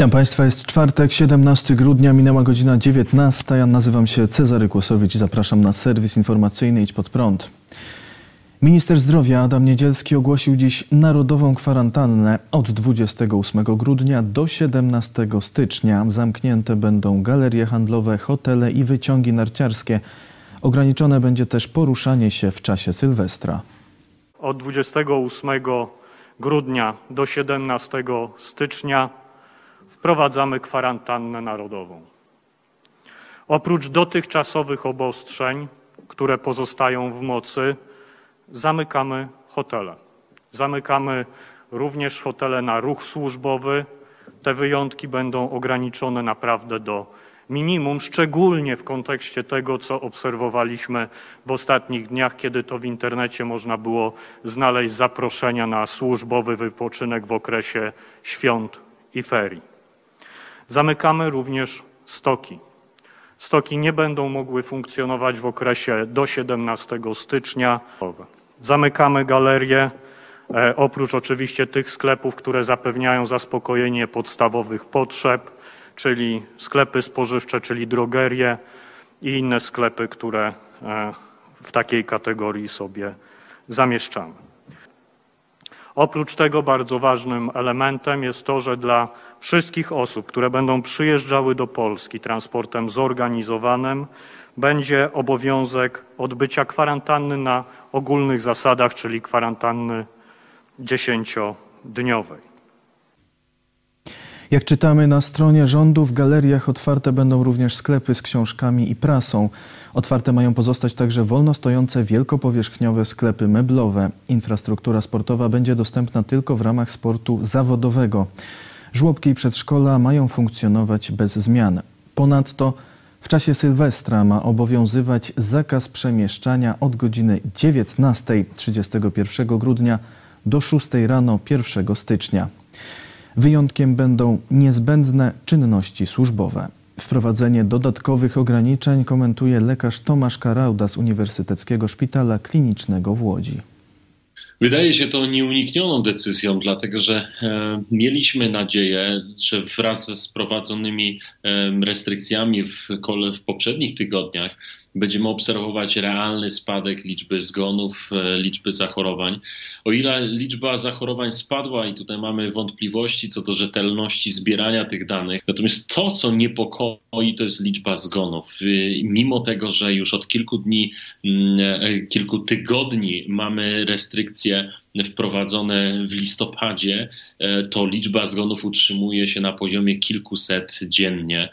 Witam Państwa, jest czwartek, 17 grudnia, minęła godzina 19. Ja nazywam się Cezary Kłosowicz i zapraszam na serwis informacyjny Idź Pod Prąd. Minister zdrowia Adam Niedzielski ogłosił dziś narodową kwarantannę. Od 28 grudnia do 17 stycznia zamknięte będą galerie handlowe, hotele i wyciągi narciarskie. Ograniczone będzie też poruszanie się w czasie Sylwestra. Od 28 grudnia do 17 stycznia wprowadzamy kwarantannę narodową. Oprócz dotychczasowych obostrzeń, które pozostają w mocy, zamykamy hotele. Zamykamy również hotele na ruch służbowy. Te wyjątki będą ograniczone naprawdę do minimum, szczególnie w kontekście tego, co obserwowaliśmy w ostatnich dniach, kiedy to w internecie można było znaleźć zaproszenia na służbowy wypoczynek w okresie świąt i ferii. Zamykamy również stoki. Stoki nie będą mogły funkcjonować w okresie do 17 stycznia. Zamykamy galerie, oprócz oczywiście tych sklepów, które zapewniają zaspokojenie podstawowych potrzeb, czyli sklepy spożywcze, czyli drogerie i inne sklepy, które e, w takiej kategorii sobie zamieszczamy. Oprócz tego bardzo ważnym elementem jest to, że dla wszystkich osób, które będą przyjeżdżały do Polski transportem zorganizowanym, będzie obowiązek odbycia kwarantanny na ogólnych zasadach, czyli kwarantanny dziesięciodniowej. Jak czytamy na stronie rządu, w galeriach otwarte będą również sklepy z książkami i prasą. Otwarte mają pozostać także wolno stojące wielkopowierzchniowe sklepy meblowe. Infrastruktura sportowa będzie dostępna tylko w ramach sportu zawodowego. Żłobki i przedszkola mają funkcjonować bez zmian. Ponadto w czasie Sylwestra ma obowiązywać zakaz przemieszczania od godziny 19 31 grudnia do 6 rano 1 stycznia. Wyjątkiem będą niezbędne czynności służbowe. Wprowadzenie dodatkowych ograniczeń komentuje lekarz Tomasz Karauda z Uniwersyteckiego Szpitala Klinicznego w Łodzi. Wydaje się to nieuniknioną decyzją, dlatego że e, mieliśmy nadzieję, że wraz z prowadzonymi e, restrykcjami w, w poprzednich tygodniach będziemy obserwować realny spadek liczby zgonów, e, liczby zachorowań. O ile liczba zachorowań spadła i tutaj mamy wątpliwości co do rzetelności zbierania tych danych, natomiast to, co niepokoi, to jest liczba zgonów. E, mimo tego, że już od kilku dni, mm, e, kilku tygodni mamy restrykcje wprowadzone w listopadzie, to liczba zgonów utrzymuje się na poziomie kilkuset dziennie.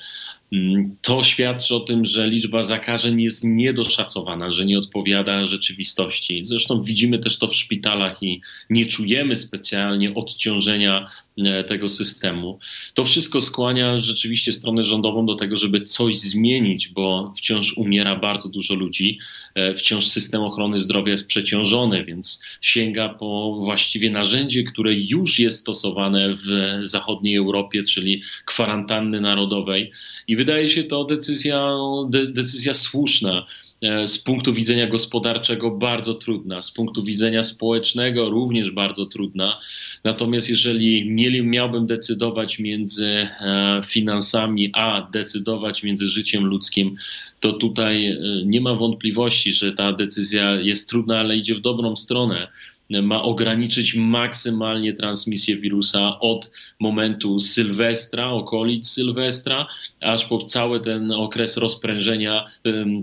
Mm, to świadczy o tym, że liczba zakażeń jest niedoszacowana, że nie odpowiada rzeczywistości. Zresztą widzimy też to w szpitalach i nie czujemy specjalnie odciążenia E, tego systemu. To wszystko skłania rzeczywiście stronę rządową do tego, żeby coś zmienić, bo wciąż umiera bardzo dużo ludzi, e, wciąż system ochrony zdrowia jest przeciążony, więc sięga po właściwie narzędzie, które już jest stosowane w zachodniej Europie, czyli kwarantanny narodowej. I wydaje się to decyzja, de, decyzja słuszna. E, z punktu widzenia gospodarczego bardzo trudna, z punktu widzenia społecznego również bardzo trudna. Natomiast jeżeli mieli, miałbym decydować między e, finansami, a decydować między życiem ludzkim, to tutaj e, nie ma wątpliwości, że ta decyzja jest trudna, ale idzie w dobrą stronę ma ograniczyć maksymalnie transmisję wirusa od momentu Sylwestra, okolic Sylwestra, aż po cały ten okres rozprężenia,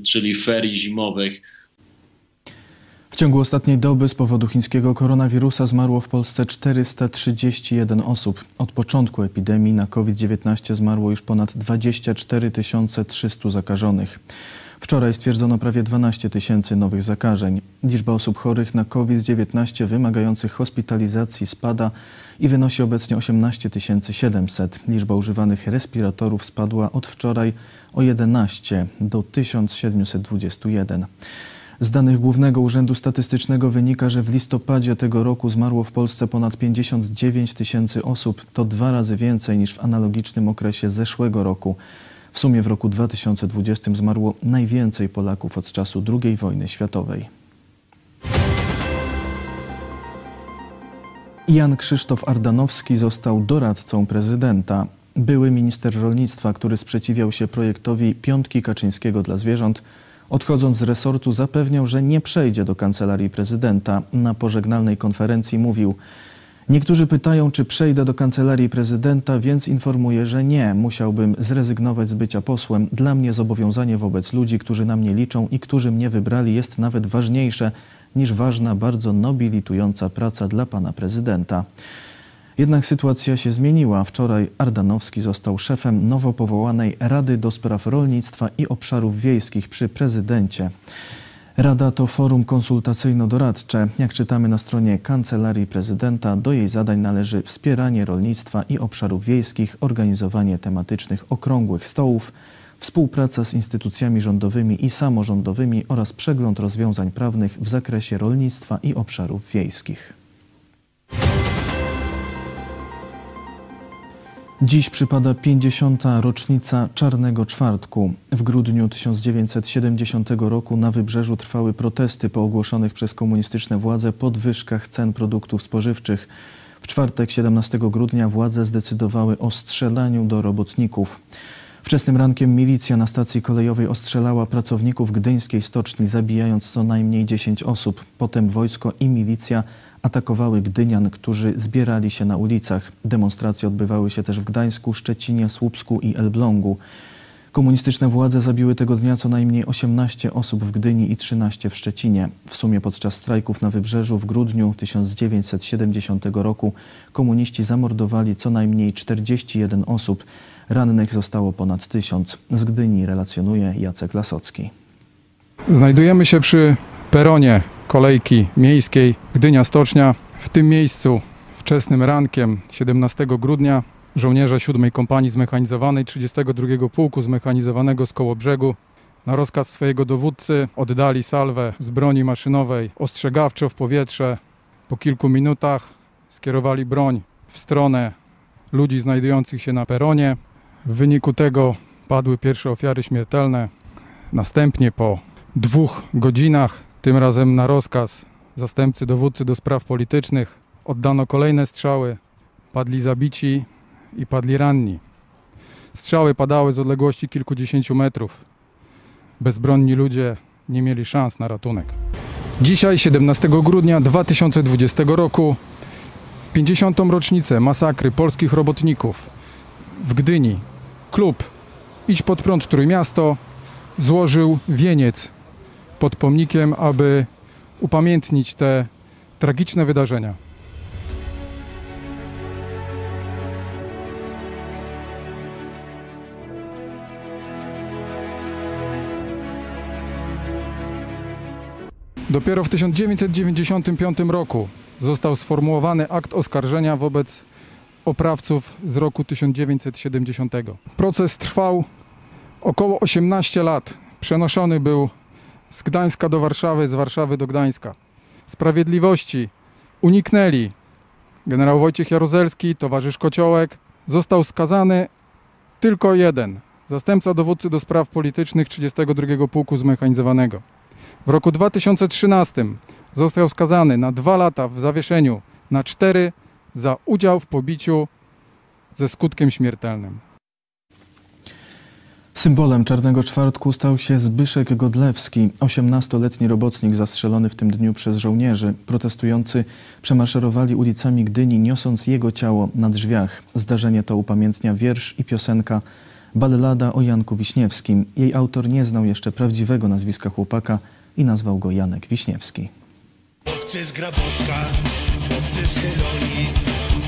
czyli ferii zimowych. W ciągu ostatniej doby z powodu chińskiego koronawirusa zmarło w Polsce 431 osób. Od początku epidemii na COVID-19 zmarło już ponad 24 300 zakażonych. Wczoraj stwierdzono prawie 12 tysięcy nowych zakażeń. Liczba osób chorych na COVID-19 wymagających hospitalizacji spada i wynosi obecnie 18 700. Liczba używanych respiratorów spadła od wczoraj o 11 do 1721. Z danych Głównego Urzędu Statystycznego wynika, że w listopadzie tego roku zmarło w Polsce ponad 59 tysięcy osób. To dwa razy więcej niż w analogicznym okresie zeszłego roku. W sumie w roku 2020 zmarło najwięcej Polaków od czasu II wojny światowej. Jan Krzysztof Ardanowski został doradcą prezydenta. Były minister rolnictwa, który sprzeciwiał się projektowi piątki Kaczyńskiego dla zwierząt, odchodząc z resortu zapewniał, że nie przejdzie do kancelarii prezydenta. Na pożegnalnej konferencji mówił: Niektórzy pytają, czy przejdę do kancelarii prezydenta, więc informuję, że nie. Musiałbym zrezygnować z bycia posłem. Dla mnie zobowiązanie wobec ludzi, którzy na mnie liczą i którzy mnie wybrali, jest nawet ważniejsze niż ważna, bardzo nobilitująca praca dla pana prezydenta. Jednak sytuacja się zmieniła. Wczoraj Ardanowski został szefem nowo powołanej Rady do Spraw Rolnictwa i Obszarów Wiejskich przy prezydencie. Rada to forum konsultacyjno-doradcze. Jak czytamy na stronie Kancelarii Prezydenta, do jej zadań należy wspieranie rolnictwa i obszarów wiejskich, organizowanie tematycznych okrągłych stołów, współpraca z instytucjami rządowymi i samorządowymi oraz przegląd rozwiązań prawnych w zakresie rolnictwa i obszarów wiejskich. Dziś przypada 50. rocznica Czarnego Czwartku. W grudniu 1970 roku na Wybrzeżu trwały protesty po ogłoszonych przez komunistyczne władze podwyżkach cen produktów spożywczych. W czwartek 17 grudnia władze zdecydowały o strzelaniu do robotników. Wczesnym rankiem milicja na stacji kolejowej ostrzelała pracowników gdyńskiej stoczni, zabijając co najmniej 10 osób. Potem wojsko i milicja atakowały Gdynian, którzy zbierali się na ulicach. Demonstracje odbywały się też w Gdańsku, Szczecinie, Słupsku i Elblągu. Komunistyczne władze zabiły tego dnia co najmniej 18 osób w Gdyni i 13 w Szczecinie. W sumie podczas strajków na Wybrzeżu w grudniu 1970 roku komuniści zamordowali co najmniej 41 osób. Rannych zostało ponad tysiąc. Z Gdyni relacjonuje Jacek Lasocki. Znajdujemy się przy peronie kolejki miejskiej Gdynia Stocznia. W tym miejscu wczesnym rankiem 17 grudnia żołnierze 7 Kompanii Zmechanizowanej 32 Pułku Zmechanizowanego z Kołobrzegu na rozkaz swojego dowódcy oddali salwę z broni maszynowej ostrzegawczo w powietrze. Po kilku minutach skierowali broń w stronę ludzi znajdujących się na peronie. W wyniku tego padły pierwsze ofiary śmiertelne. Następnie po dwóch godzinach, tym razem na rozkaz zastępcy dowódcy do spraw politycznych, oddano kolejne strzały. Padli zabici i padli ranni. Strzały padały z odległości kilkudziesięciu metrów. Bezbronni ludzie nie mieli szans na ratunek. Dzisiaj, 17 grudnia 2020 roku, w 50. rocznicę masakry polskich robotników w Gdyni, klub Idź pod prąd Trójmiasto złożył wieniec pod pomnikiem, aby upamiętnić te tragiczne wydarzenia. Dopiero w 1995 roku został sformułowany akt oskarżenia wobec oprawców z roku 1970. Proces trwał około 18 lat. Przenoszony był z Gdańska do Warszawy, z Warszawy do Gdańska. Sprawiedliwości uniknęli. Generał Wojciech Jaruzelski, towarzysz Kociołek, został skazany tylko jeden, zastępca dowódcy do spraw politycznych 32 Pułku Zmechanizowanego. W roku 2013 został skazany na dwa lata w zawieszeniu, na cztery za udział w pobiciu ze skutkiem śmiertelnym. Symbolem Czarnego Czwartku stał się Zbyszek Godlewski, 18-letni robotnik zastrzelony w tym dniu przez żołnierzy. Protestujący przemaszerowali ulicami Gdyni, niosąc jego ciało na drzwiach. Zdarzenie to upamiętnia wiersz i piosenka Ballada o Janku Wiśniewskim. Jej autor nie znał jeszcze prawdziwego nazwiska chłopaka i nazwał go Janek Wiśniewski. Z z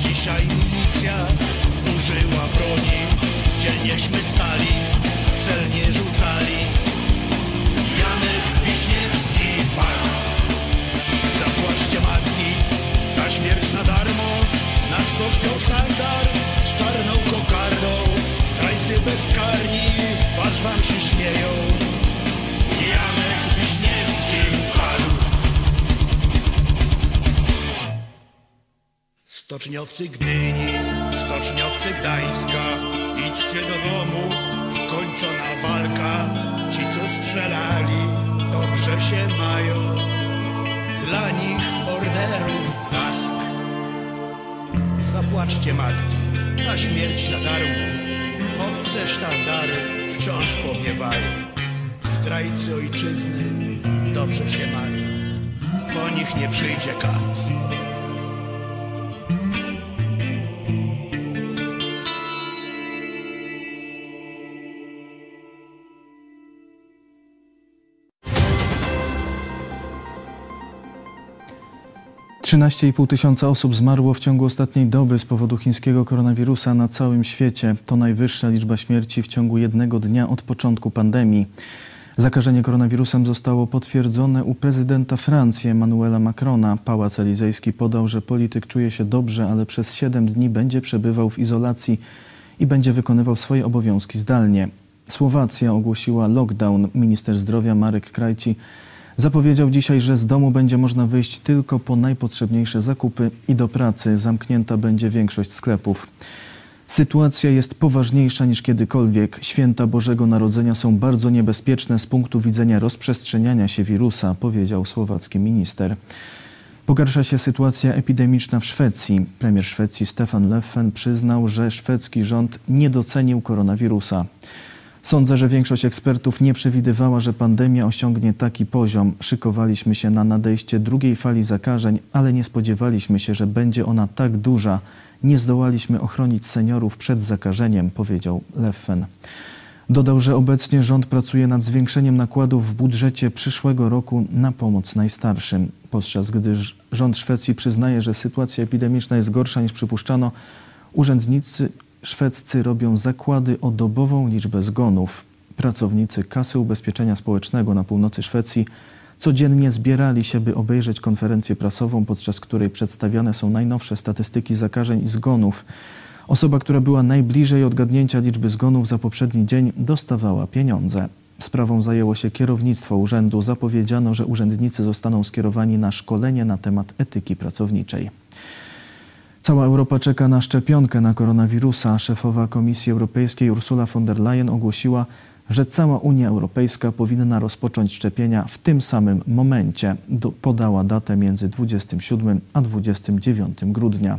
dzisiaj milicja użyła broni. Dzielnieśmy stali, rzucali. Matki, ta śmierć na darmo, nad wam się śmieją. Janek Wiśniewski padł. Stoczniowcy Gdyni, stoczniowcy Gdańska, idźcie do domu, skończona walka. Ci, co strzelali, dobrze się mają. Dla nich orderów blask. Zapłaczcie matki, ta śmierć na darmo. Białoręce sztandary wciąż powiewają. Zdrajcy ojczyzny dobrze się mają. Po nich nie przyjdzie kat. Trzynaście i pół tysiąca osób zmarło w ciągu ostatniej doby z powodu chińskiego koronawirusa na całym świecie. To najwyższa liczba śmierci w ciągu jednego dnia od początku pandemii. Zakażenie koronawirusem zostało potwierdzone u prezydenta Francji Emmanuela Macrona. Pałac Elizejski podał, że polityk czuje się dobrze, ale przez 7 dni będzie przebywał w izolacji i będzie wykonywał swoje obowiązki zdalnie. Słowacja ogłosiła lockdown. Minister zdrowia Marek Krajci zapowiedział dzisiaj, że z domu będzie można wyjść tylko po najpotrzebniejsze zakupy i do pracy. Zamknięta będzie większość sklepów. Sytuacja jest poważniejsza niż kiedykolwiek. Święta Bożego Narodzenia są bardzo niebezpieczne z punktu widzenia rozprzestrzeniania się wirusa, powiedział słowacki minister. Pogarsza się sytuacja epidemiczna w Szwecji. Premier Szwecji Stefan Löfven przyznał, że szwedzki rząd nie docenił koronawirusa. Sądzę, że większość ekspertów nie przewidywała, że pandemia osiągnie taki poziom. Szykowaliśmy się na nadejście drugiej fali zakażeń, ale nie spodziewaliśmy się, że będzie ona tak duża. Nie zdołaliśmy ochronić seniorów przed zakażeniem, powiedział Leffen. Dodał, że obecnie rząd pracuje nad zwiększeniem nakładów w budżecie przyszłego roku na pomoc najstarszym. Podczas gdy rząd Szwecji przyznaje, że sytuacja epidemiczna jest gorsza niż przypuszczano, urzędnicy szwedzcy robią zakłady o dobową liczbę zgonów. Pracownicy kasy ubezpieczenia społecznego na północy Szwecji codziennie zbierali się, by obejrzeć konferencję prasową, podczas której przedstawiane są najnowsze statystyki zakażeń i zgonów. Osoba, która była najbliżej odgadnięcia liczby zgonów za poprzedni dzień, dostawała pieniądze. Sprawą zajęło się kierownictwo urzędu. Zapowiedziano, że urzędnicy zostaną skierowani na szkolenie na temat etyki pracowniczej. Cała Europa czeka na szczepionkę na koronawirusa. Szefowa Komisji Europejskiej Ursula von der Leyen ogłosiła, że cała Unia Europejska powinna rozpocząć szczepienia w tym samym momencie. Podała datę między 27 a 29 grudnia.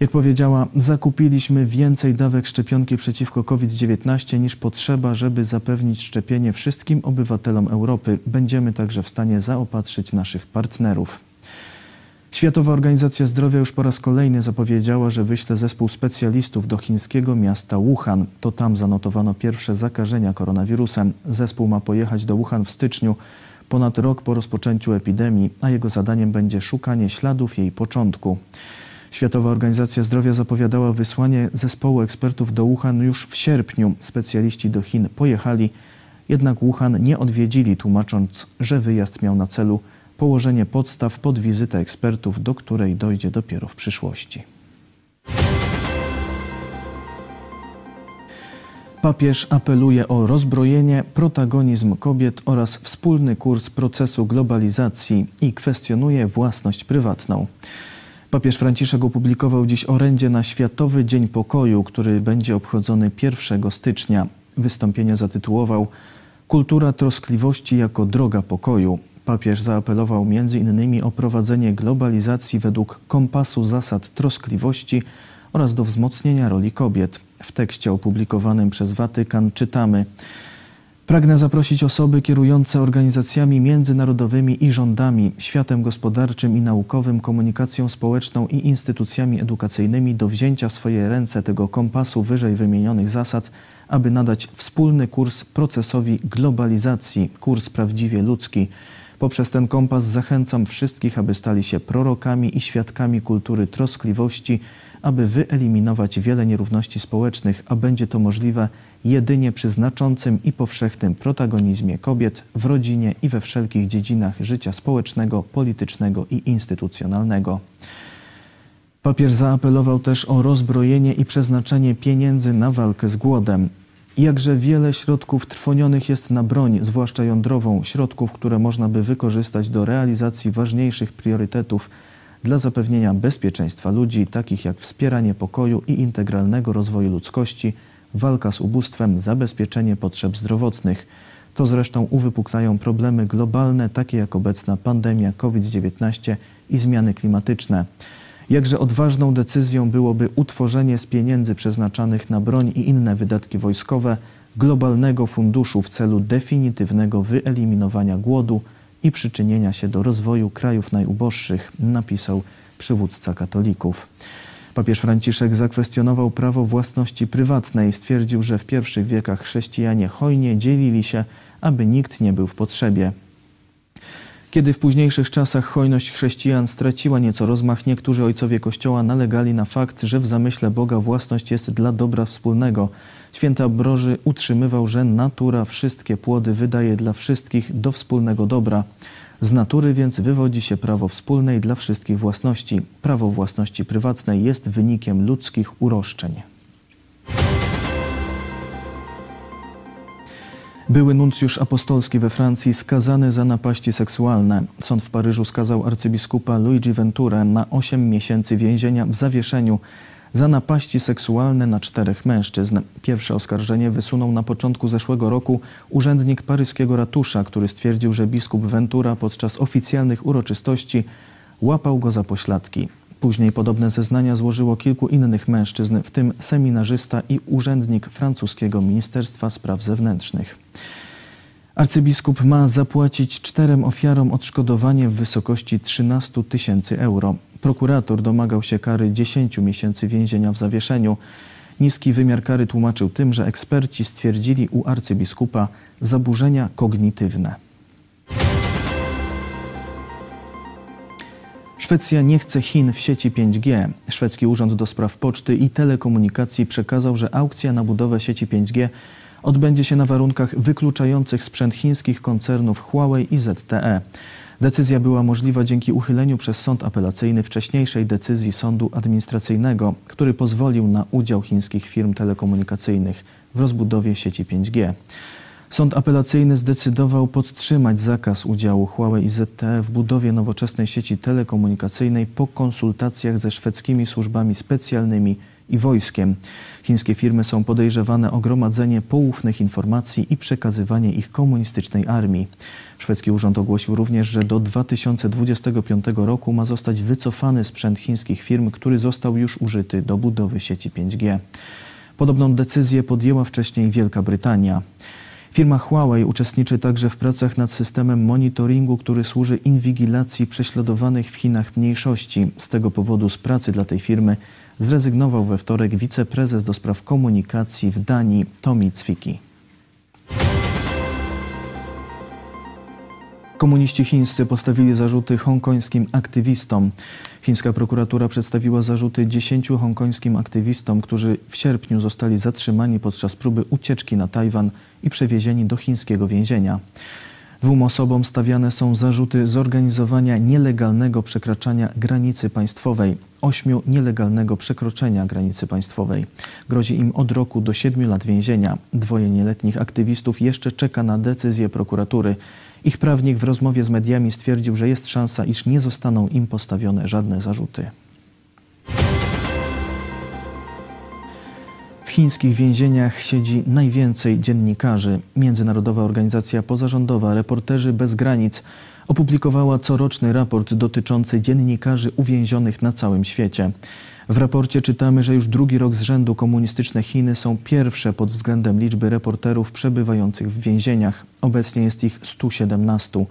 Jak powiedziała, zakupiliśmy więcej dawek szczepionki przeciwko COVID-19 niż potrzeba, żeby zapewnić szczepienie wszystkim obywatelom Europy. Będziemy także w stanie zaopatrzyć naszych partnerów. Światowa Organizacja Zdrowia już po raz kolejny zapowiedziała, że wyśle zespół specjalistów do chińskiego miasta Wuhan. To tam zanotowano pierwsze zakażenia koronawirusem. Zespół ma pojechać do Wuhan w styczniu, ponad rok po rozpoczęciu epidemii, a jego zadaniem będzie szukanie śladów jej początku. Światowa Organizacja Zdrowia zapowiadała wysłanie zespołu ekspertów do Wuhan już w sierpniu. Specjaliści do Chin pojechali, jednak Wuhan nie odwiedzili, tłumacząc, że wyjazd miał na celu położenie podstaw pod wizytę ekspertów, do której dojdzie dopiero w przyszłości. Papież apeluje o rozbrojenie, protagonizm kobiet oraz wspólny kurs procesu globalizacji i kwestionuje własność prywatną. Papież Franciszek opublikował dziś orędzie na Światowy Dzień Pokoju, który będzie obchodzony 1 stycznia. Wystąpienie zatytułował Kultura troskliwości jako droga pokoju. Papież zaapelował m.in. o prowadzenie globalizacji według kompasu zasad troskliwości oraz do wzmocnienia roli kobiet. W tekście opublikowanym przez Watykan czytamy: Pragnę zaprosić osoby kierujące organizacjami międzynarodowymi i rządami, światem gospodarczym i naukowym, komunikacją społeczną i instytucjami edukacyjnymi do wzięcia w swoje ręce tego kompasu wyżej wymienionych zasad, aby nadać wspólny kurs procesowi globalizacji, kurs prawdziwie ludzki Poprzez ten kompas zachęcam wszystkich, aby stali się prorokami i świadkami kultury troskliwości, aby wyeliminować wiele nierówności społecznych, a będzie to możliwe jedynie przy znaczącym i powszechnym protagonizmie kobiet w rodzinie i we wszelkich dziedzinach życia społecznego, politycznego i instytucjonalnego. Papież zaapelował też o rozbrojenie i przeznaczenie pieniędzy na walkę z głodem. Jakże wiele środków trwonionych jest na broń, zwłaszcza jądrową, środków, które można by wykorzystać do realizacji ważniejszych priorytetów dla zapewnienia bezpieczeństwa ludzi, takich jak wspieranie pokoju i integralnego rozwoju ludzkości, walka z ubóstwem, zabezpieczenie potrzeb zdrowotnych. To zresztą uwypuklają problemy globalne, takie jak obecna pandemia COVID-19 i zmiany klimatyczne. Jakże odważną decyzją byłoby utworzenie z pieniędzy przeznaczanych na broń i inne wydatki wojskowe globalnego funduszu w celu definitywnego wyeliminowania głodu i przyczynienia się do rozwoju krajów najuboższych, napisał przywódca katolików. Papież Franciszek zakwestionował prawo własności prywatnej. Stwierdził, że w pierwszych wiekach chrześcijanie hojnie dzielili się, aby nikt nie był w potrzebie. Kiedy w późniejszych czasach hojność chrześcijan straciła nieco rozmach, niektórzy ojcowie Kościoła nalegali na fakt, że w zamyśle Boga własność jest dla dobra wspólnego. Święty Ambroży utrzymywał, że natura wszystkie płody wydaje dla wszystkich do wspólnego dobra. Z natury więc wywodzi się prawo wspólnej dla wszystkich własności. Prawo własności prywatnej jest wynikiem ludzkich uroszczeń. Były nuncjusz apostolski we Francji skazany za napaści seksualne. Sąd w Paryżu skazał arcybiskupa Luigi Venturę na 8 miesięcy więzienia w zawieszeniu za napaści seksualne na czterech mężczyzn. Pierwsze oskarżenie wysunął na początku zeszłego roku urzędnik paryskiego ratusza, który stwierdził, że biskup Ventura podczas oficjalnych uroczystości łapał go za pośladki. Później podobne zeznania złożyło kilku innych mężczyzn, w tym seminarzysta i urzędnik francuskiego Ministerstwa Spraw Zewnętrznych. Arcybiskup ma zapłacić czterem ofiarom odszkodowanie w wysokości 13 tysięcy euro. Prokurator domagał się kary 10 miesięcy więzienia w zawieszeniu. Niski wymiar kary tłumaczył tym, że eksperci stwierdzili u arcybiskupa zaburzenia kognitywne. Szwecja nie chce Chin w sieci 5G. Szwedzki Urząd do Spraw Poczty i Telekomunikacji przekazał, że aukcja na budowę sieci 5G odbędzie się na warunkach wykluczających sprzęt chińskich koncernów Huawei i ZTE. Decyzja była możliwa dzięki uchyleniu przez sąd apelacyjny wcześniejszej decyzji sądu administracyjnego, który pozwolił na udział chińskich firm telekomunikacyjnych w rozbudowie sieci 5G. Sąd apelacyjny zdecydował podtrzymać zakaz udziału Huawei i ZTE w budowie nowoczesnej sieci telekomunikacyjnej po konsultacjach ze szwedzkimi służbami specjalnymi i wojskiem. Chińskie firmy są podejrzewane o gromadzenie poufnych informacji i przekazywanie ich komunistycznej armii. Szwedzki urząd ogłosił również, że do 2025 roku ma zostać wycofany sprzęt chińskich firm, który został już użyty do budowy sieci 5G. Podobną decyzję podjęła wcześniej Wielka Brytania. Firma Huawei uczestniczy także w pracach nad systemem monitoringu, który służy inwigilacji prześladowanych w Chinach mniejszości. Z tego powodu z pracy dla tej firmy zrezygnował we wtorek wiceprezes do spraw komunikacji w Danii Tomi Cwiki. Komuniści chińscy postawili zarzuty hongkońskim aktywistom. Chińska prokuratura przedstawiła zarzuty dziesięciu hongkońskim aktywistom, którzy w sierpniu zostali zatrzymani podczas próby ucieczki na Tajwan i przewiezieni do chińskiego więzienia. Dwóm osobom stawiane są zarzuty zorganizowania nielegalnego przekraczania granicy państwowej, ośmiu nielegalnego przekroczenia granicy państwowej. Grozi im od roku do siedmiu lat więzienia. Dwoje nieletnich aktywistów jeszcze czeka na decyzję prokuratury. Ich prawnik w rozmowie z mediami stwierdził, że jest szansa, iż nie zostaną im postawione żadne zarzuty. W chińskich więzieniach siedzi najwięcej dziennikarzy. Międzynarodowa organizacja pozarządowa Reporterzy Bez Granic opublikowała coroczny raport dotyczący dziennikarzy uwięzionych na całym świecie. W raporcie czytamy, że już drugi rok z rzędu komunistyczne Chiny są pierwsze pod względem liczby reporterów przebywających w więzieniach. Obecnie jest ich 117.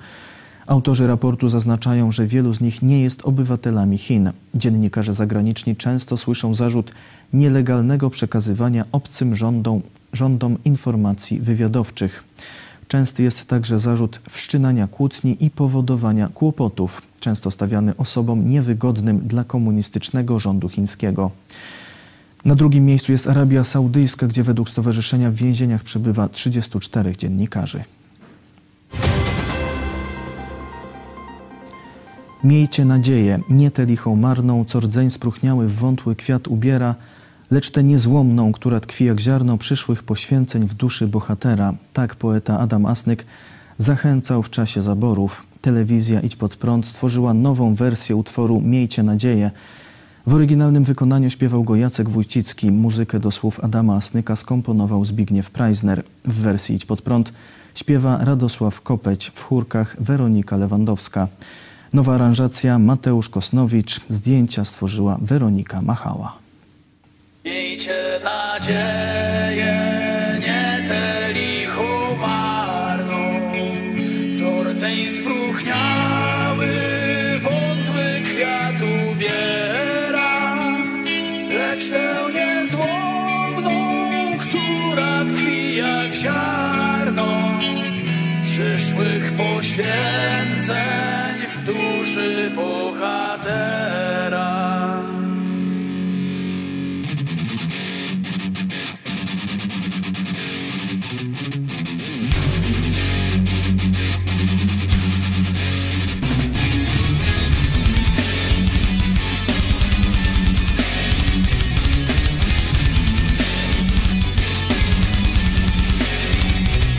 Autorzy raportu zaznaczają, że wielu z nich nie jest obywatelami Chin. Dziennikarze zagraniczni często słyszą zarzut nielegalnego przekazywania obcym rządom, rządom informacji wywiadowczych. Częsty jest także zarzut wszczynania kłótni i powodowania kłopotów, często stawiany osobom niewygodnym dla komunistycznego rządu chińskiego. Na drugim miejscu jest Arabia Saudyjska, gdzie według stowarzyszenia w więzieniach przebywa 34 dziennikarzy. Miejcie nadzieję, nie tę lichą marną, co rdzeń spróchniały w wątły kwiat ubiera, lecz tę niezłomną, która tkwi jak ziarno przyszłych poświęceń w duszy bohatera. Tak poeta Adam Asnyk zachęcał w czasie zaborów. Telewizja Idź Pod Prąd stworzyła nową wersję utworu Miejcie nadzieję. W oryginalnym wykonaniu śpiewał go Jacek Wójcicki. Muzykę do słów Adama Asnyka skomponował Zbigniew Preisner. W wersji Idź Pod Prąd śpiewa Radosław Kopeć, w chórkach Weronika Lewandowska. Nowa aranżacja Mateusz Kosnowicz, zdjęcia stworzyła Weronika Machała. Miejcie nadzieję, nie tę lichą marną, co rdzeń spróchniały, wątły kwiat ubiera, lecz tę niezłomną, która tkwi jak ziarno przyszłych poświęceń w duszy bohatera.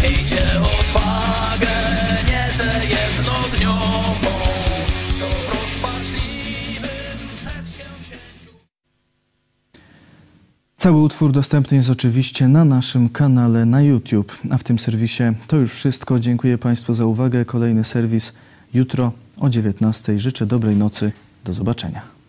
Odwagę, nie tę jednodniową, co w rozpaczliwym przedsięwzięciu. Cały utwór dostępny jest oczywiście na naszym kanale na YouTube, a w tym serwisie to już wszystko. Dziękuję Państwu za uwagę. Kolejny serwis jutro o 19:00. Życzę dobrej nocy. Do zobaczenia.